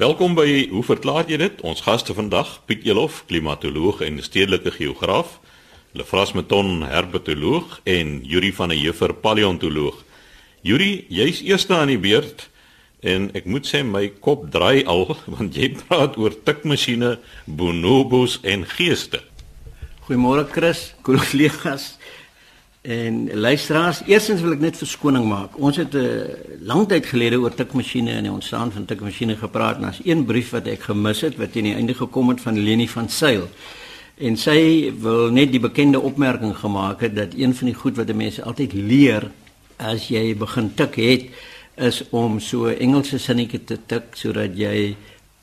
Welkom by Hoe verklaar jy dit? Ons gaste vandag, Piet Elof, klimatoloog en stedelike geograaf, Lefras Meton, herpetoloog en Yuri van der Heever, paleontoloog. Yuri, jy's eerste aan die beurt en ek moet sê my kop draai al want jy praat oor tikmasjiene, bonobos en geeste. Goeiemôre Chris, kollegas. En luisteraars, eerstens wil ek net verskoning maak. Ons het 'n uh, lang tyd gelede oor tikmasjiene en die ontstaan van tikmasjiene gepraat. En daar's een brief wat ek gemis het wat teen die einde gekom het van Leni van Sail. En sy wil net die bekende opmerking gemaak het dat een van die goed wat mense altyd leer as jy begin tik het is om so Engelse sinnetjie te tik sodat jy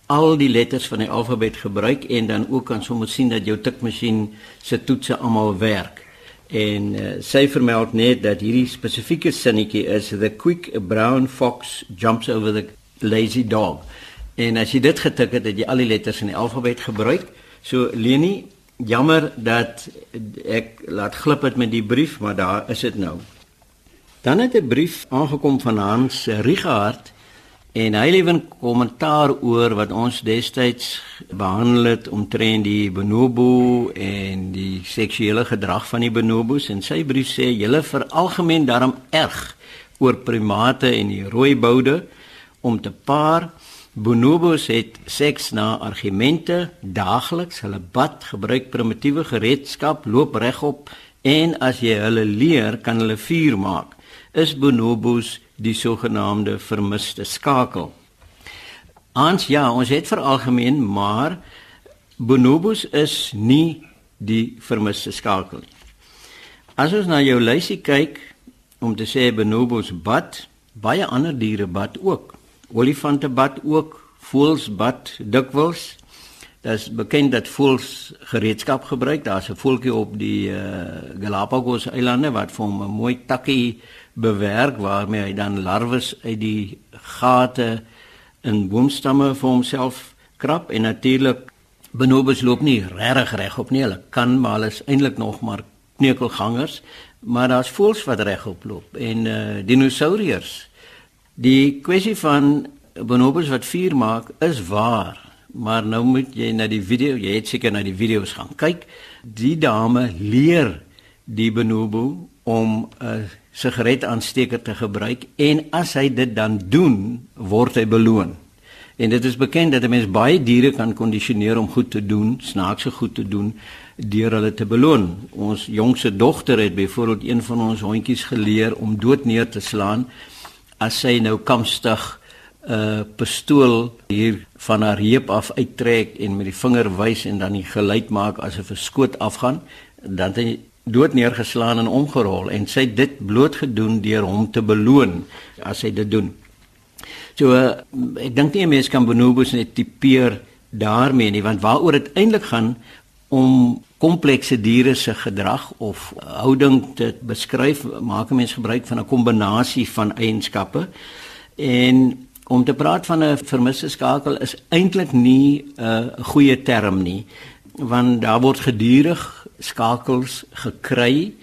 al die letters van die alfabet gebruik en dan ook kan sommer sien dat jou tikmasjien se toetse almal werk. En uh, sy vermeld net dat hierdie spesifieke sinnetjie is the quick brown fox jumps over the lazy dog. En as jy dit getik het, het jy al die letters in die alfabet gebruik. So Leni, jammer dat ek laat glip het met die brief, maar daar is dit nou. Dan het 'n brief aangekom van Hans Rigard En hy lewe 'n kommentaar oor wat ons destyds behandel het omtrent die bonobo en die seksuele gedrag van die bonobos. En sy brief sê julle veralgemeen daarom erg oor primate en die rooi boude om te paar. Bonobos het seks na argumente daagliks. Hulle bad gebruik primitiewe gereedskap loop regop en as jy hulle leer kan hulle vuur maak. Is bonobos die sogenaamde vermiste skakel. Ons ja, ons het vir algemeen, maar bonobos is nie die vermiste skakel nie. As ons na jou lysie kyk om te sê bonobos bad, baie ander diere bad ook. Olifante bad ook, voëls bad dikwels. Dit is bekend dat voëls gereedskap gebruik. Daar's 'n voeltjie op die uh, Galapagos eilande wat vir hom 'n mooi takkie bewerk waarmee hy dan larwes uit die gate in boomstamme vir homself krap en natuurlik benobes loop nie regtig regop nie. Hulle kan maar hulle is eintlik nog maar kneukelgangers maar daar's voëls wat regop loop en uh, dinosouriërs die kwessie van benobes wat vuur maak is waar. Maar nou moet jy na die video jy het seker na die video's gaan. Kyk die dame leer die bonobo om 'n uh, sigaretaansteker te gebruik en as hy dit dan doen, word hy beloon. En dit is bekend dat 'n mens baie diere kan kondisioneer om goed te doen, snaakse goed te doen deur hulle te beloon. Ons jongste dogter het byvoorbeeld een van ons hondjies geleer om dood neer te slaan as sy nou kamstig 'n uh, pistool hier van haar heup af uittrek en met die vinger wys en dan die geluid maak asof 'n skoot afgaan, dan het hy dood neergeslaan en omgerol en sy het dit bloot gedoen deur hom te beloon as hy dit doen. So uh, ek dink nie 'n mens kan bonobos net tipeer daarmee nie want waaroor dit eintlik gaan om komplekse diere se gedrag of houding te beskryf maak 'n mens gebruik van 'n kombinasie van eienskappe en om te praat van 'n vermiste skakel is eintlik nie 'n uh, goeie term nie want daar word gedurig skakels gekry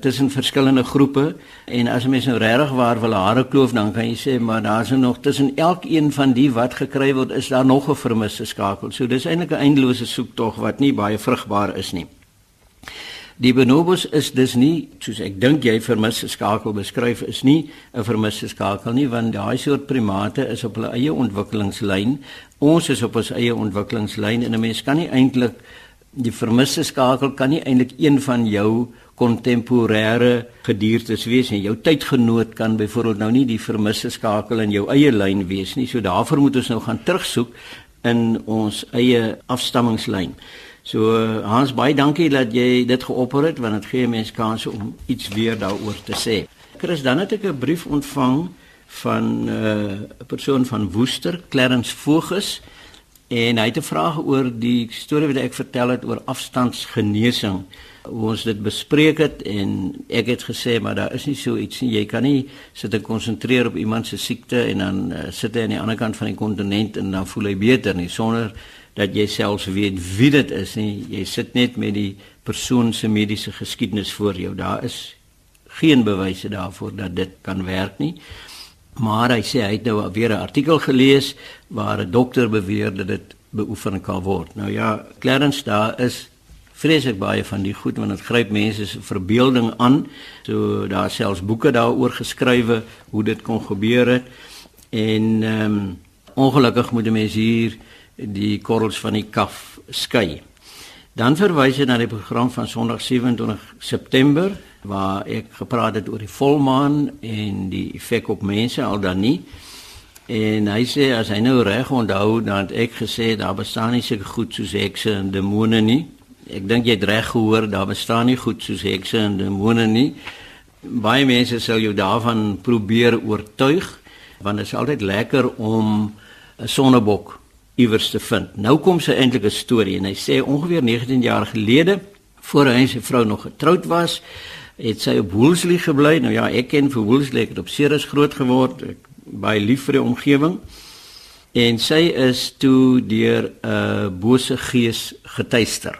tussen verskillende groepe en as mense nou regtig waar wil hare kloof dan kan jy sê maar daar's er nog tussen elkeen van die wat gekry word is daar nog 'n vermiste skakel. So dis eintlik 'n eindelose soektog wat nie baie vrugbaar is nie. Die bonobos is dus nie soos ek dink jy vermiste skakel beskryf is nie 'n vermiste skakel nie want daai soort primate is op hulle eie ontwikkelingslyn. Ons is op ons eie ontwikkelingslyn en 'n mens kan nie eintlik die vermiste skakel kan nie eintlik een van jou kontemporêre gediertes wees nie. Jou tydgenoot kan byvoorbeeld nou nie die vermiste skakel in jou eie lyn wees nie. So daarvoor moet ons nou gaan terugsoek in ons eie afstammingslyn. So Hans baie dankie dat jy dit geopper het want dit gee mense kans om iets weer daaroor te sê. Chris, dan het ek 'n brief ontvang van eh, 'n uh, persoon van Woester, Clarence Voges. En hy het 'n vraag oor die storie wat ek vertel het oor afstandsgenesing. Hoe ons dit bespreek het en ek het gesê maar daar is nie so iets nie. Jy kan nie sit en konsentreer op iemand se siekte en dan uh, sit hy aan die ander kant van die kontinent en dan voel hy beter nie sonder dat jy selfs weet wie dit is nie. Jy sit net met die persoon se mediese geskiedenis voor jou. Daar is geen bewyse daarvoor dat dit kan werk nie. Maar hy sê hy het nou weer 'n artikel gelees waar 'n dokter beweer dat dit beoefen kan word. Nou ja, Clarence daar is vreeslik baie van die goed want dit gryp mense se verbeelding aan. So daar selfs boeke daaroor geskrywe hoe dit kon gebeur het. En ehm um, ongelukkig moet mense hier die korrels van die kaf skei. Dan verwys hy na die program van Sondag 27 September waar ek gepraat het oor die volmaan en die effek op mense al dan nie. En hy sê as hy nou reg onthou dan het ek gesê daar bestaan nie seker goed soos hekse en demone nie. Ek dink jy het reg gehoor daar bestaan nie goed soos hekse en demone nie. Baie mense sal jou daarvan probeer oortuig want dit is altyd lekker om 'n sonnebok iewers te vind. Nou kom sy eintlik 'n storie en hy sê ongeveer 19 jaar gelede voor hy en sy vrou nog getroud was, het sy op Woolsley gebly. Nou ja, ek ken vir Woolsley, ek het op Ceres groot geword. Ek baie lief vir die omgewing. En sy is toe deur 'n uh, bose gees getuister.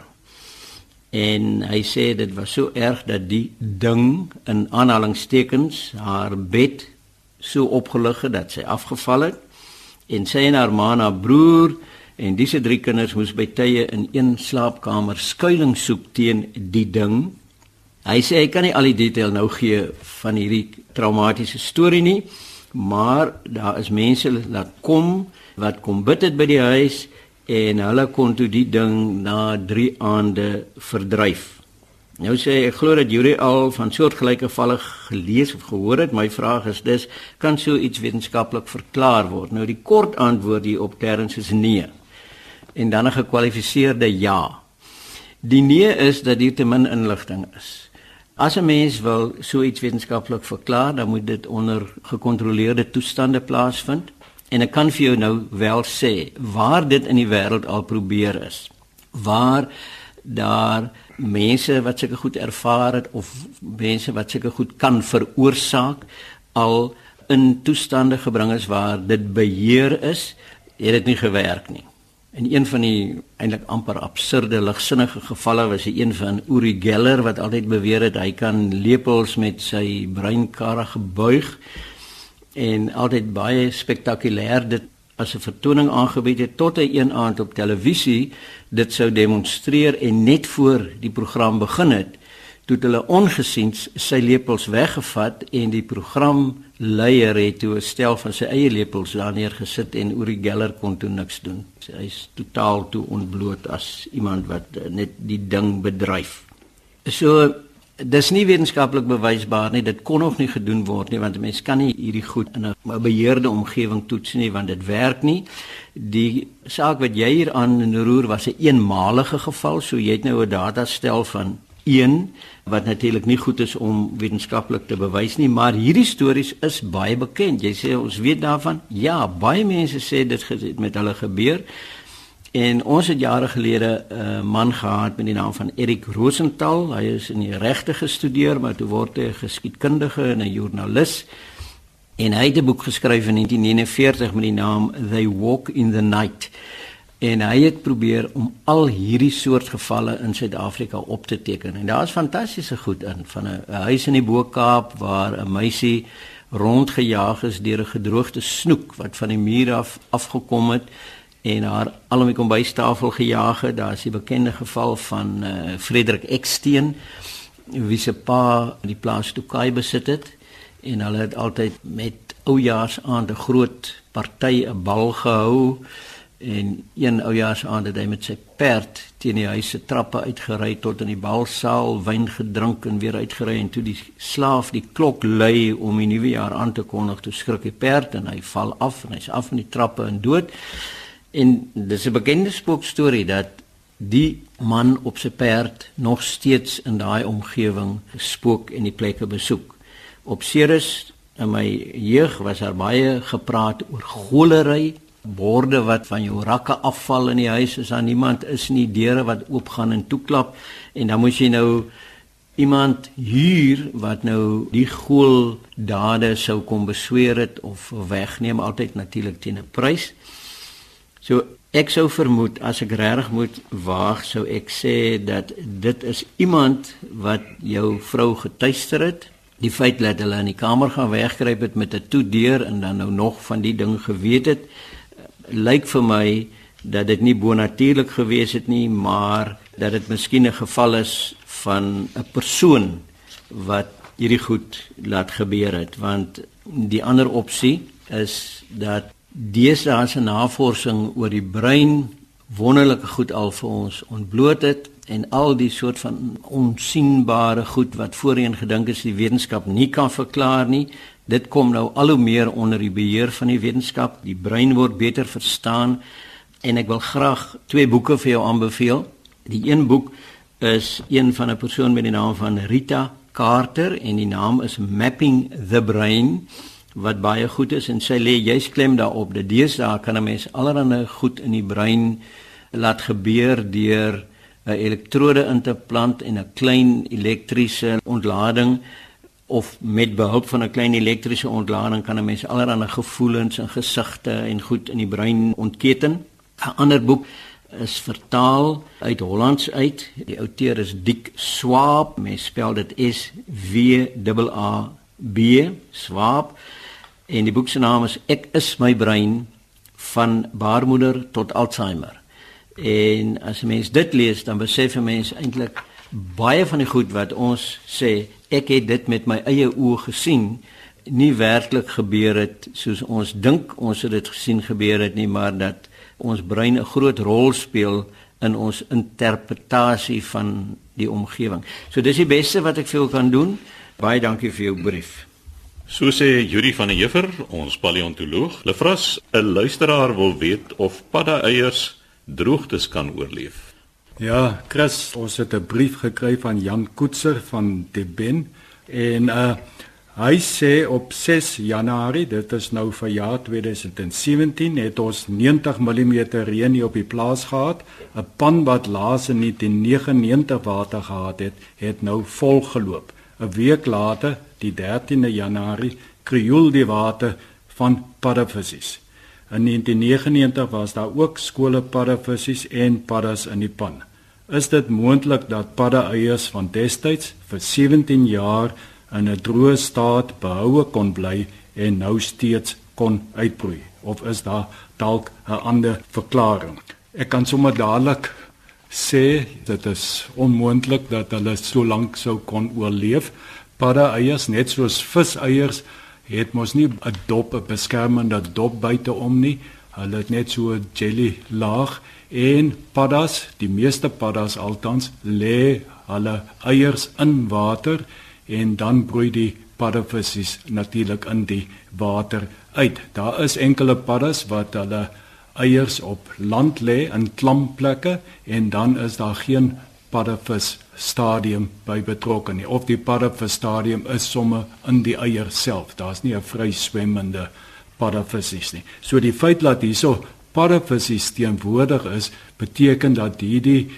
En hy sê dit was so erg dat die ding in aanhalingstekens haar bed so opgelig het dat sy afgeval het en sy en haar ma na broer en disse drie kinders moes by tye in een slaapkamer skuilings soek teen die ding. Hy sê hy kan nie al die detail nou gee van hierdie traumatiese storie nie, maar daar is mense wat kom wat kom bid het by die huis en hulle kon toe die ding na 3 aande verdryf. Nou sê ek glo dat Juri al van soortgelyke gevalle gelees of gehoor het. My vraag is dus kan so iets wetenskaplik verklaar word? Nou die kort antwoord hier op Terrence is nee. En dan 'n gekwalifiseerde ja. Die nee is dat hier te min inligting is. As 'n mens wil so iets wetenskaplik verklaar, dan moet dit onder gekontroleerde toestande plaasvind. En ek kan vir jou nou wel sê waar dit in die wêreld al probeer is. Waar daar mense wat sulke goed ervaar het of mense wat sulke goed kan veroorsaak al in toestande gebring is waar dit beheer is, het dit nie gewerk nie. En een van die eintlik amper absurde ligsinnige gevalle was die een van Uri Geller wat altyd beweer het hy kan lepels met sy breinkare gebuig en altyd baie spektakulêr. Dit as 'n vertoning aangebied het tot hy een aand op televisie dit sou demonstreer en net voor die program begin het toe hulle ongesiens sy lepels weggevat en die programleier het toe 'n stel van sy eie lepels daar neergesit en Uri Geller kon toe niks doen. Hy's totaal toe ontbloot as iemand wat net die ding bedryf. So dis nie wetenskaplik bewysbaar nie. Dit kon nog nie gedoen word nie want mense kan nie hierdie goed in 'n beheerde omgewing toets nie want dit werk nie. Die saak wat jy hier aan roer was 'n een eenmalige geval. So jy het nou 'n datastel van 1 wat natuurlik nie goed is om wetenskaplik te bewys nie, maar hierdie stories is baie bekend. Jy sê ons weet daarvan. Ja, baie mense sê dit het met hulle gebeur. En ons het jare gelede 'n uh, man gehad met die naam van Erik Rosenthal. Hy is in die regte gestudeer, maar toe word hy 'n geskiedkundige en 'n joernalis. En hy het 'n boek geskryf in 1949 met die naam They Walk in the Night. En hy het probeer om al hierdie soort gevalle in Suid-Afrika op te teken. En daar's fantastiese goed in van 'n huis in die Bo-Kaap waar 'n meisie rondgejaag is deur 'n gedroogde snoek wat van die muur af afgekom het en haar al om die kombuistafel gejaag het. Daar is die bekende geval van uh, Frederik Eksteen wie se pa die plaas Tokai besit het en hulle het altyd met oujaarsaand 'n groot party 'n bal gehou en een oujaarsaand het hy met sy perd teen die huis se trappe uitgery tot in die balsaal wyn gedrink en weer uitgery en toe die slaaf die klok lui om die nuwe jaar aan te kondig toe skrik die perd en hy val af en hy's af van die trappe en dood En dis 'n bekende spookstorie dat die man op sy perd nog steeds in daai omgewing spook en die plekke besoek. Op Ceres in my jeug was daar baie gepraat oor golery, borde wat van jou rakke afval in die huis as daar niemand is nie, deure wat oopgaan en toeklap en dan moet jy nou iemand huur wat nou die goel dade sou kom besweer het of wegneem altyd natuurlik teen 'n prys. So ek sou vermoed as ek reg moet waag sou ek sê dat dit is iemand wat jou vrou getuister het die feit dat hulle in die kamer gaan wegkruip het met 'n toedeur en dan nou nog van die ding geweet het lyk vir my dat dit nie bonatuurlik gewees het nie maar dat dit miskien 'n geval is van 'n persoon wat hierdie goed laat gebeur het. Want die ander opsie is dat deesdae se navorsing oor die brein wonderlike goed al vir ons ontbloot het en al die soort van onsigbare goed wat voorheen gedink is die wetenskap nie kan verklaar nie dit kom nou al hoe meer onder die beheer van die wetenskap. Die brein word beter verstaan en ek wil graag twee boeke vir jou aanbeveel. Die een boek is een van 'n persoon met die naam van Rita Carter en die naam is Mapping the Brain wat baie goed is en sy lê juist klem daarop dat deesdae kan 'n mens allerlei goed in die brein laat gebeur deur 'n elektrode in te plant en 'n klein elektriese ontlading of met behulp van 'n klein elektriese ontlading kan 'n mens allerlei gevoelens en gesigte en goed in die brein ontketen. 'n Ander boek is vertaal uit Hollands uit. Die outeur is Dick Swaap. Mens spel dit S W A B Swaap. En die boek se naam is Ek is my brein van baarmoeder tot Alzheimer. En as 'n mens dit lees, dan besef 'n mens eintlik baie van die goed wat ons sê, ek het dit met my eie oë gesien, nie werklik gebeur het soos ons dink ons het dit gesien gebeur het nie, maar dat ons brein 'n groot rol speel in ons interpretasie van die omgewing. So dis die beste wat ek vir jou kan doen. Baie dankie vir jou brief. So sê Yuri van der Heever, ons paleontoloog. Lefras, 'n luisteraar wil weet of padda eiers droogtes kan oorleef. Ja, Chris, ons het 'n brief gekry van Jan Koetser van Deben en uh hy sê op 6 Januarie, dit is nou vir jaar 2017, het ons 90 mm reën hier op die plaas gehad. 'n Pan wat laas in 1999 water gehad het, het nou vol geloop. 'n Week later, die 13de Januarie, krioel die water van paddevisse. In 1999 was daar ook skole paddavissies en paddas in die pan. Is dit moontlik dat paddaeiers van destyds vir 17 jaar in 'n droë staat behoue kon bly en nou steeds kon uitbroei of is daar dalk 'n ander verklaring? Ek kan sommer dadelik sê dit is onmoontlik dat hulle so lank sou kon oorleef. Paddaeiers net soos viseiers het mos nie 'n dop 'n beskermende dop buite om nie. Hulle het net so 'n jelly laag en paddas, die meeste paddas altans lê hulle eiers in water en dan broei die paddavisse natuurlik in die water uit. Daar is enkele paddas wat hulle eiers op land lê in klamplekke en dan is daar geen paddavis stadium by betrokke nie. Of die paddavis stadium is somme in die eier self. Daar's nie 'n vry swemmende paddavis nie. So die feit dat hierso paddavis teenwoordig is beteken dat hierdie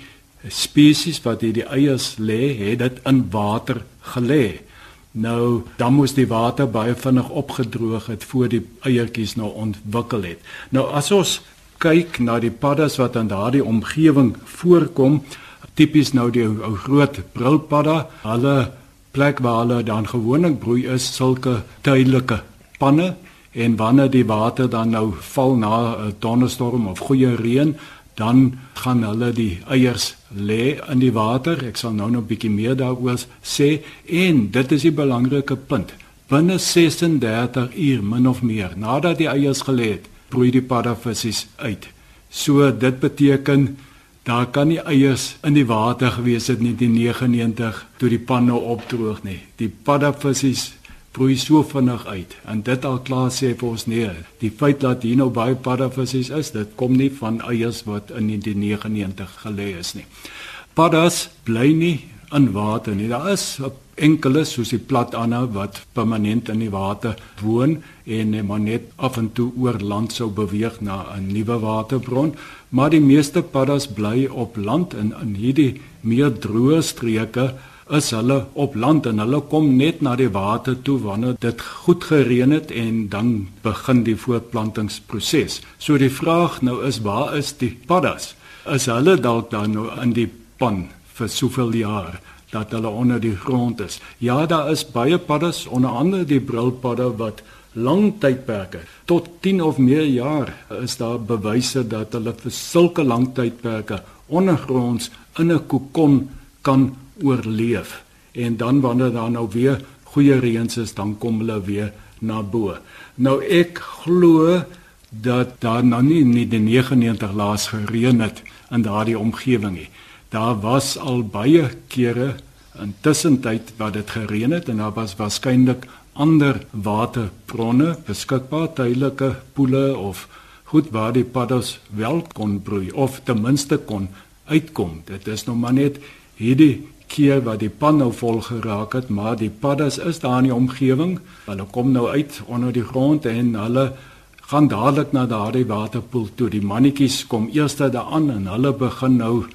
spesies wat hierdie eiers lê het dit in water gelê. Nou dan moes die water baie vinnig opgedroog het voor die eiertjies nou ontwikkel het. Nou as ons kyk na die paddas wat in daardie omgewing voorkom tipies nou die ou groot brilpadda, hulle plek waar hulle dan gewoonlik broei is sulke tydelike panne en wanneer die water dan nou val na 'n donderstorm of goeie reën, dan gaan hulle die eiers lê in die water. Ek sal nou nog 'n bietjie meer daaroor sê en dit is die belangrike punt. Binne 36 uur min of meer nadat die eiers gelê het, broei die paddavisse uit. So dit beteken Daar kan nie eiers in die water gewees het nie die 99 toe die pan nou opdroog nie. Die paddavisse broei so vinnig uit en dit al klaar sê vir ons nee. Die feit dat hier nou baie paddavisse is, dit kom nie van eiers wat in die 99 gelê is nie. Paddas bly nie in water nie. Daar is enkele soos die platana wat permanent in die water woon en maar net af en toe oor land sou beweeg na 'n nuwe waterbron, maar die meeste paddas bly op land en in hierdie meer droë streke is hulle op land en hulle kom net na die water toe wanneer dit goed gereën het en dan begin die voortplantingsproses. So die vraag nou is waar is die paddas? Is hulle dalk dan nou in die pan vir soveel jaar dat hulle onder die grond is. Ja, daar is baie paddas, onder andere die brilpadda wat lang tydperke tot 10 of meer jaar is daar bewyse dat hulle vir sulke lang tydperke ondergronds in 'n kokon kan oorleef. En dan wanneer daar nou weer goeie reëns is, dan kom hulle weer na bo. Nou ek glo dat daar nou nie nie die 99 laas gereën het in daardie omgewing nie. Daar was al baie kere intussen tyd wat dit gereën het en daar was waarskynlik ander waterbronne beskikbaar, tydelike poele of goed waar die paddas wel kon broei of ten minste kon uitkom. Dit is nog maar net hierdie keer wat die pan nou vol geraak het, maar die paddas is daar in die omgewing. Hulle kom nou uit onder die grond en hulle gaan dadelik na daardie waterpoel toe. Die mannetjies kom eers daaraan en hulle begin nou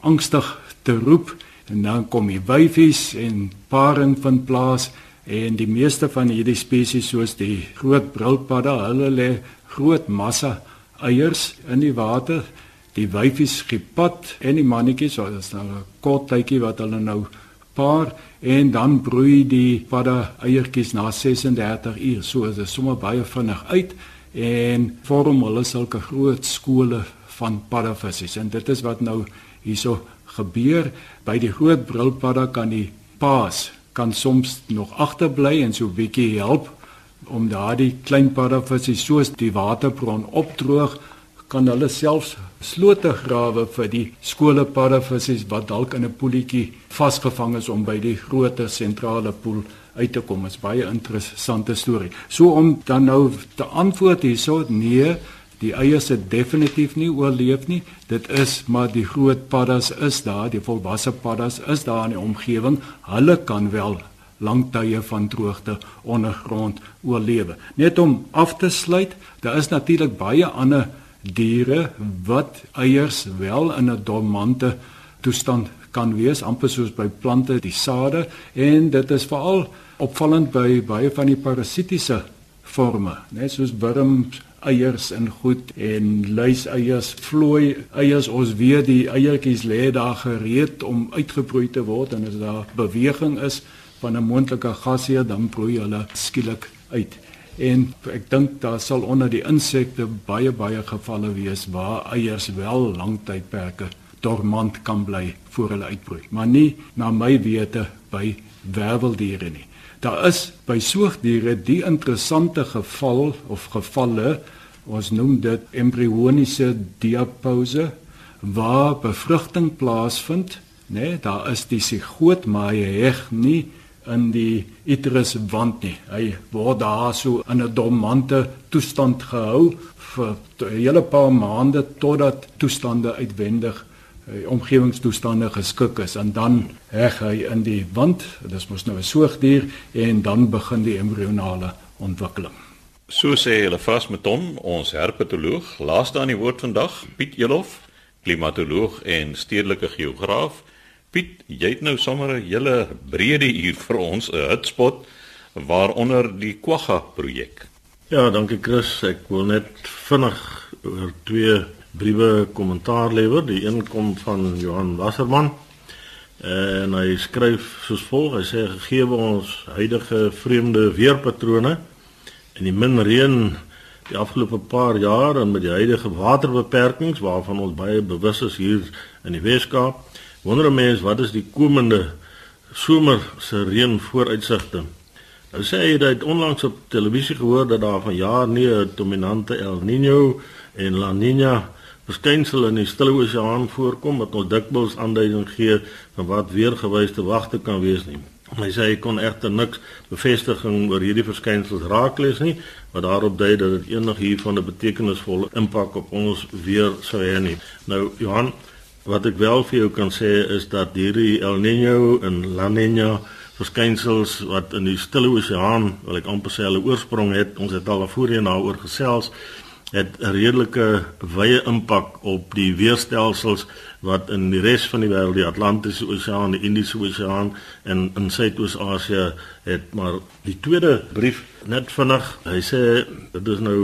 angstig te roep en dan kom die wyfies en paring vind plaas en die meeste van hierdie spesies soos die groot brilpadda, hulle lê groot massa eiers in die water. Die wyfies skiep pad en die mannetjies, so is nou 'n kort tydjie wat hulle nou paar en dan broei die padda eiertjies na 36 uur. So is dit sommer baie vinnig uit en vorm hulle sulke groot skole van paddavissies. En dit is wat nou hierso gebeur by die groot brilpadda kan die paas kan soms nog agterbly en so 'n bietjie help om daardie klein paddavissies soos die waterbron opdroog kan hulle selfs slote grawe vir die skole paddavissies wat dalk in 'n poeltjie vasgevang is om by die groot sentrale poel uit te kom. Is baie interessante storie. So om dan nou te antwoord hierso, nee, die eiers het definitief nie oorleef nie. Dit is maar die groot paddas is daar, die volwasse paddas is daar in die omgewing. Hulle kan wel lang tye van droogte ondergrond oorlewe. Net om af te sluit, daar is natuurlik baie ander diere wat eiers wel in 'n dormante toestand kan wees amper soos by plante die sade en dit is veral opvallend by baie van die parasitiese forme, net soos wurms, eiers en goed en luiseiers, vlooi eiers, ons weet die eiertjies lê daar gereed om uitgebroei te word en as daar beweging is van 'n moontlike gasheer dan broei hulle skielik uit. En ek dink daar sal onder die insekte baie baie gevalle wees waar eiers wel lang tydperke dormant kan bly voor hulle uitbroei, maar nie na my wete by werweldiere nie. Daar is by soogdiere die interessante geval of gevalle, ons noem dit embrioniese diapause waar bevrugting plaasvind, né? Nee, daar is die sigoot maar hy heg nie in die uterus wand nie. Hy word daar so in 'n dormante toestand gehou vir 'n hele paar maande totdat toestande uitwendig uh, omgewingstoestande geskik is en dan heg hy in die wand. Dit is mos nou 'n soogdier en dan begin die embrionale ontwikkeling. So sê hulle Frasmeton, ons herpetoloog, laaste aan die woord vandag, Piet Elof, klimatoloog en stedelike geograaf. Piet, jy het nou sommer 'n hele breede uur vir ons 'n hotspot waaronder die Kwagga projek. Ja, dankie Chris. Ek wil net vinnig oor twee briewe kommentaar lewer. Die een kom van Johan Wasserman. En hy skryf soos volg: Hy sê gegee ons huidige vreemde weerpatrone en die min reën die afgelope paar jaar en met die huidige waterbeperkings waarvan ons baie bewus is hier in die Weskaap, wonder mense wat is die komende somer se reën vooruitsigte. Nou sê hy dat onlangs op televisie gehoor dat daar van jaar nie 'n dominante El Niño en La Niña verskynsel in die Stille Oseaan voorkom wat ons dikwels aanduiding gee van wat weergewys te wagte kan wees nie. Hy sê hy kon egter niks bevestiging oor hierdie verskynsels raaklees nie, wat daarop dui dat dit enig hiervan 'n betekenisvolle impak op ons weer sou hê nie. Nou Johan, wat ek wel vir jou kan sê is dat hierdie El Niño en La Niña verskynsels wat in die Stille Oseaan, wil ek amper sê hulle oorsprong het, ons het al voorheen daaroor gesels het 'n redelike wye impak op die weerstelsels wat in die res van die wêreld, die Atlantiese Oseaan, die Indiese Oseaan en in Suidoos-Asië het maar die tweede brief net vinnig. Hy sê dit is nou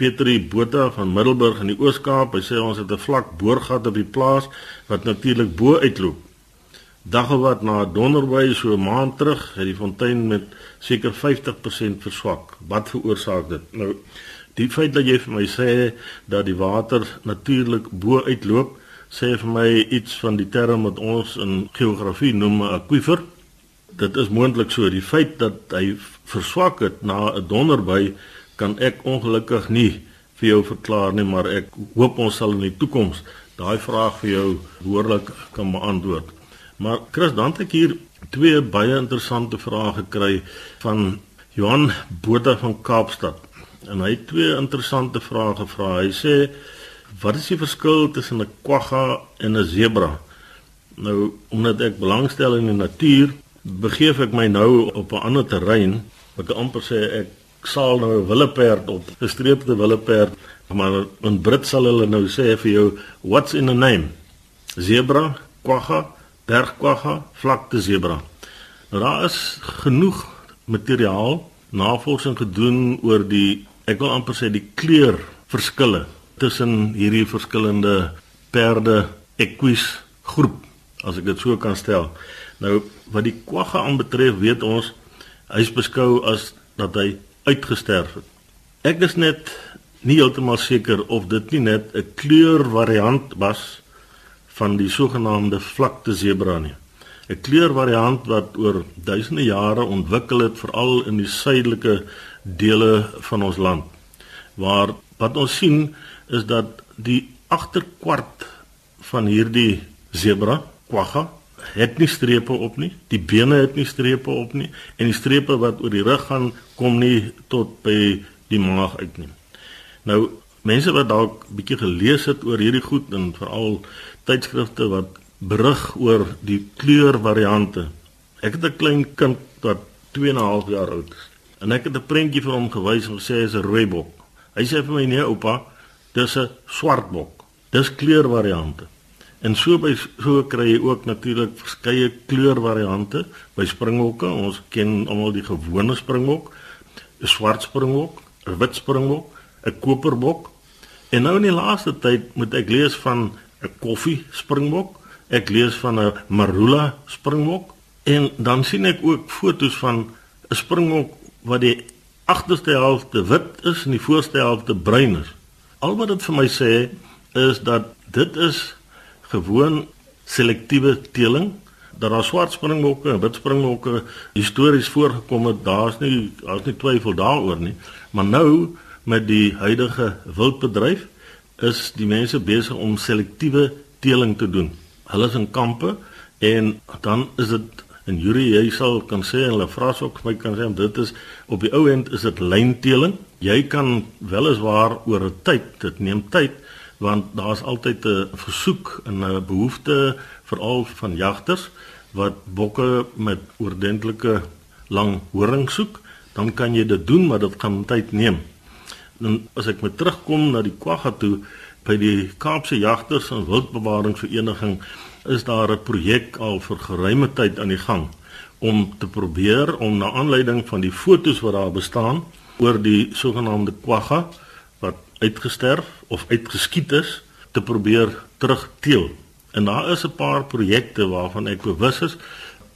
Petri Botha van Middelburg in die Oos-Kaap. Hy sê ons het 'n vlak boorgat op die plaas wat natuurlik bo uitloop. Dagga wat na donderby so 'n maand terug het die fontein met seker 50% verswak. Wat veroorsaak dit? Nou die feit dat jy vir my sê dat die water natuurlik bo uitloop, sê vir my iets van die term wat ons in geografie noem 'n akwifer. Dit is moontlik so die feit dat hy verswak het na 'n donderby kan ek ongelukkig nie vir jou verklaar nie, maar ek hoop ons sal in die toekoms daai vraag vir jou behoorlik kan beantwoord. Maar Chris, dan het ek hier twee baie interessante vrae gekry van Johan Botha van Kaapstad. En hy het twee interessante vrae gevra. Hy sê wat is die verskil tussen 'n kwagga en 'n sebra? Nou, omdat ek belangstel in die natuur, begeef ek my nou op 'n ander terrein. Ek kan amper sê ek saal nou 'n willeperd op, 'n gestreepte willeperd, maar in Brit sal hulle nou sê vir jou what's in a name? Zebra, kwagga, bergkwagga, vlakte zebra. Nou daar is genoeg materiaal navorsing gedoen oor die ek wil amper sê die kleurverskille tussen hierdie verskillende perde equus groep as ek dit so kan stel. Nou wat die kwagga aanbetref, weet ons hy's beskou as dat hy uitgesterf het. Ek is net nie heeltemal seker of dit nie net 'n kleurvariant was van die sogenaamde vlakte sebra nie. 'n Kleurvariant wat oor duisende jare ontwikkel het veral in die suidelike dele van ons land. Waar wat ons sien is dat die agterkwart van hierdie sebra, kwagga, het nie strepe op nie. Die bene het nie strepe op nie en die strepe wat oor die rug gaan kom nie tot by die maag uit nie. Nou mense wat dalk bietjie gelees het oor hierdie goed en veral tydskrifte wat berig oor die kleurvariante. Ek het 'n klein kind wat 2 en 'n half jaar oud is en ek het 'n prentjie vir hom gewys en gesê is 'n rooi bok. Hy sê vir my nee oupa, dis 'n swart bok. Dis kleurvariante. En so by so kry jy ook natuurlik verskeie kleurvariante by springbokke. Ons ken almal die gewone springbok, 'n swart springbok, 'n wit springbok, 'n koperbok. En nou in die laaste tyd moet ek lees van 'n koffie springbok, ek lees van 'n marula springbok en dan sien ek ook fotos van 'n springbok wat die agterste helfte wit is en die voorste helfte bruin is. Al wat dit vir my sê is dat dit is gewoon selektiewe teeling dat daar swart springbokke en wit springbokke histories voorgekom het. Daar's nie daar's nie twyfel daaroor nie. Maar nou met die huidige wildbedryf is die mense besig om selektiewe teeling te doen. Hulle is in kampe en dan is dit en Yuri jy sal kan sê hulle vra ook my kan sê dit is op die ou end is dit lynteeling jy kan weliswaar oor 'n tyd dit neem tyd want daar's altyd 'n versoek en 'n behoefte veral van jagters wat bokke met oordentlike lang horing soek, dan kan jy dit doen, maar dit gaan tyd neem. En as ek met terugkom na die kwagga toe by die Kaapse Jagters en Wildbewaringsvereniging is daar 'n projek al vir geruime tyd aan die gang om te probeer om na aanleiding van die fotos wat daar bestaan oor die sogenaamde kwagga uitgesterf of uitgeskiet is te probeer terugteel. En daar is 'n paar projekte waarvan ek bewus is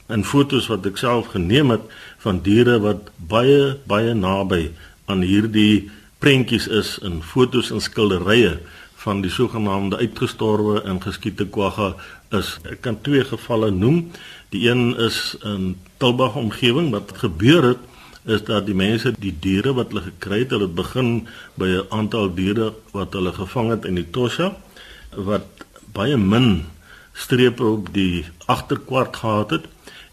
en fotos wat ek self geneem het van diere wat baie baie naby aan hierdie prentjies is in fotos en skilderye van die sogenaamde uitgestorwe en geskiete kwagga is. Ek kan twee gevalle noem. Die een is in Tilbag omgewing wat gebeur het is dat die mense die diere wat hulle gekry het, hulle begin by 'n aantal diere wat hulle gevang het in die Tosha wat baie min strepe op die agterkwart gehad het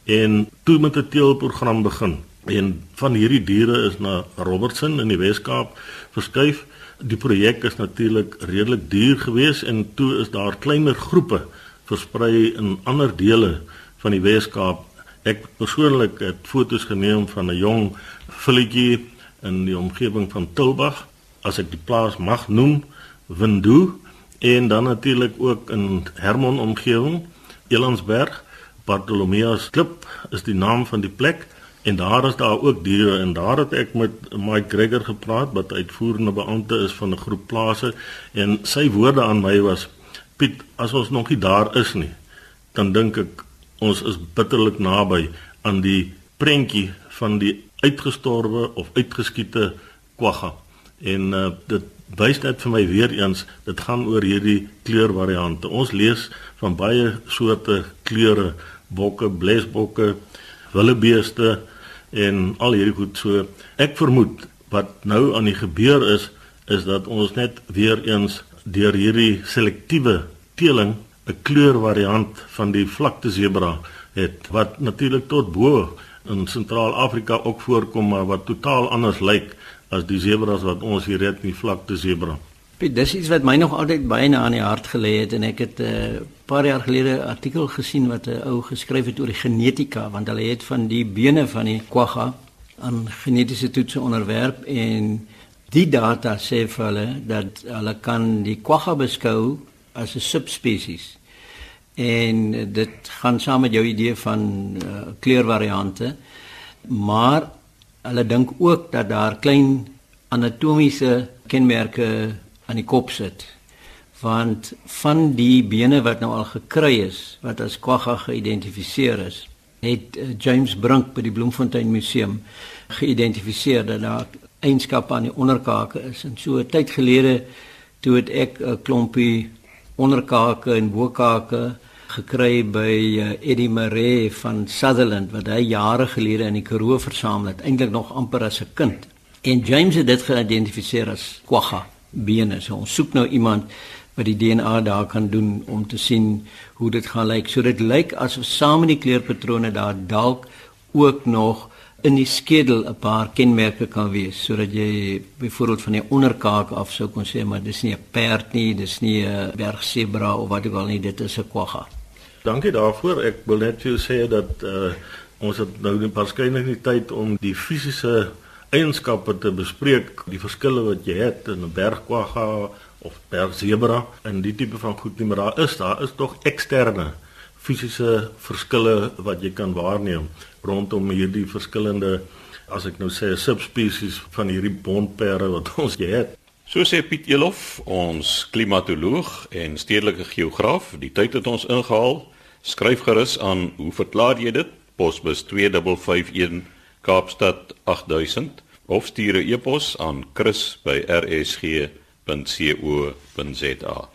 en toe met 'n teelprogram begin. En van hierdie diere is na Robertson in die Wes-Kaap verskuif. Die projek is natuurlik redelik duur geweest en toe is daar kleiner groepe versprei in ander dele van die Wes-Kaap Ek persoonlik het foto's geneem van 'n jong filletjie in die omgewing van Tilbag, as ek die plaas mag noem, Windhoek en dan natuurlik ook in Hermon omgewing, Elandsberg, Bartolomeus Klip is die naam van die plek en daar is daar ook diere en daar het ek met Mike Gregor gepraat wat uitvoerende beampte is van 'n groep plase en sy woorde aan my was Piet, as ons nog nie daar is nie, dan dink ek ons is bitterlik naby aan die prentjie van die uitgestorwe of uitgeskiete kwagga. En uh, dit wys net vir my weer eens dit gaan oor hierdie kleurvariante. Ons lees van baie soorte kleure, bokke, blesbokke, willebeeste en al hierdie goed so. Ek vermoed wat nou aan die gebeur is is dat ons net weer eens deur hierdie selektiewe teeling 'n kleurvariant van die vlakte sebra het wat natuurlik tot bo in Sentraal-Afrika ook voorkom maar wat totaal anders lyk as die sebras wat ons hier het in die vlakte sebra. Piet, dis iets wat my nog altyd baie na aan die hart gelê het en ek het 'n uh, paar jaar gelede 'n artikel gesien wat 'n ou geskryf het oor die genetika want hulle het van die bene van die quagga aan genetiese toetse onderwerp en die data sê vir hulle dat hulle kan die quagga beskou as 'n subspesies. En dit gaan saam met jou idee van uh, kleurvariante. Maar hulle dink ook dat daar klein anatomiese kenmerke aan die kop sit. Want van die bene wat nou al gekry is, wat as quagga geïdentifiseer is, het uh, James Brink by die Bloemfontein Museum geïdentifiseer dat daar eienskappe aan die onderkake is. En so 'n tyd gelede toe het ek 'n klompie onderkake en bokake gekry by uh, Eddie Maree van Sutherland wat hy jare gelede in die Karoo versamel het, eintlik nog amper as 'n kind. En James het dit geïdentifiseer as quagga bene. So ons soek nou iemand wat die DNA daar kan doen om te sien hoe dit gaan lyk. So dit lyk asof saam met die kleurpatrone daar dalk ook nog in die skedel 'n paar kenmerke kan wees sodat jy byvoorbeeld van die onderkaak af sou kon sê maar dis nie 'n perd nie, dis nie 'n bergsebra of wat ook al nie, dit is 'n quagga. Dankie daarvoor. Ek wil net vir jou sê dat uh, ons het nou nie waarskynlik nie tyd om die fisiese eienskappe te bespreek, die verskille wat jy het in 'n bergquagga of bergsebra en die tipe van goed nie, maar daar is daar is tog eksterne fisiese verskille wat jy kan waarneem rondom hierdie verskillende as ek nou sê subspesies van hierdie bondperde wat ons het. So sê Piet Elof, ons klimatoloog en stedelike geograaf, die tyd het ons ingehaal. Skryf gerus aan, hoe verklaar jy dit? Posbus 2551 Kaapstad 8000 of stuur 'n e-pos aan chris@rsg.co.za.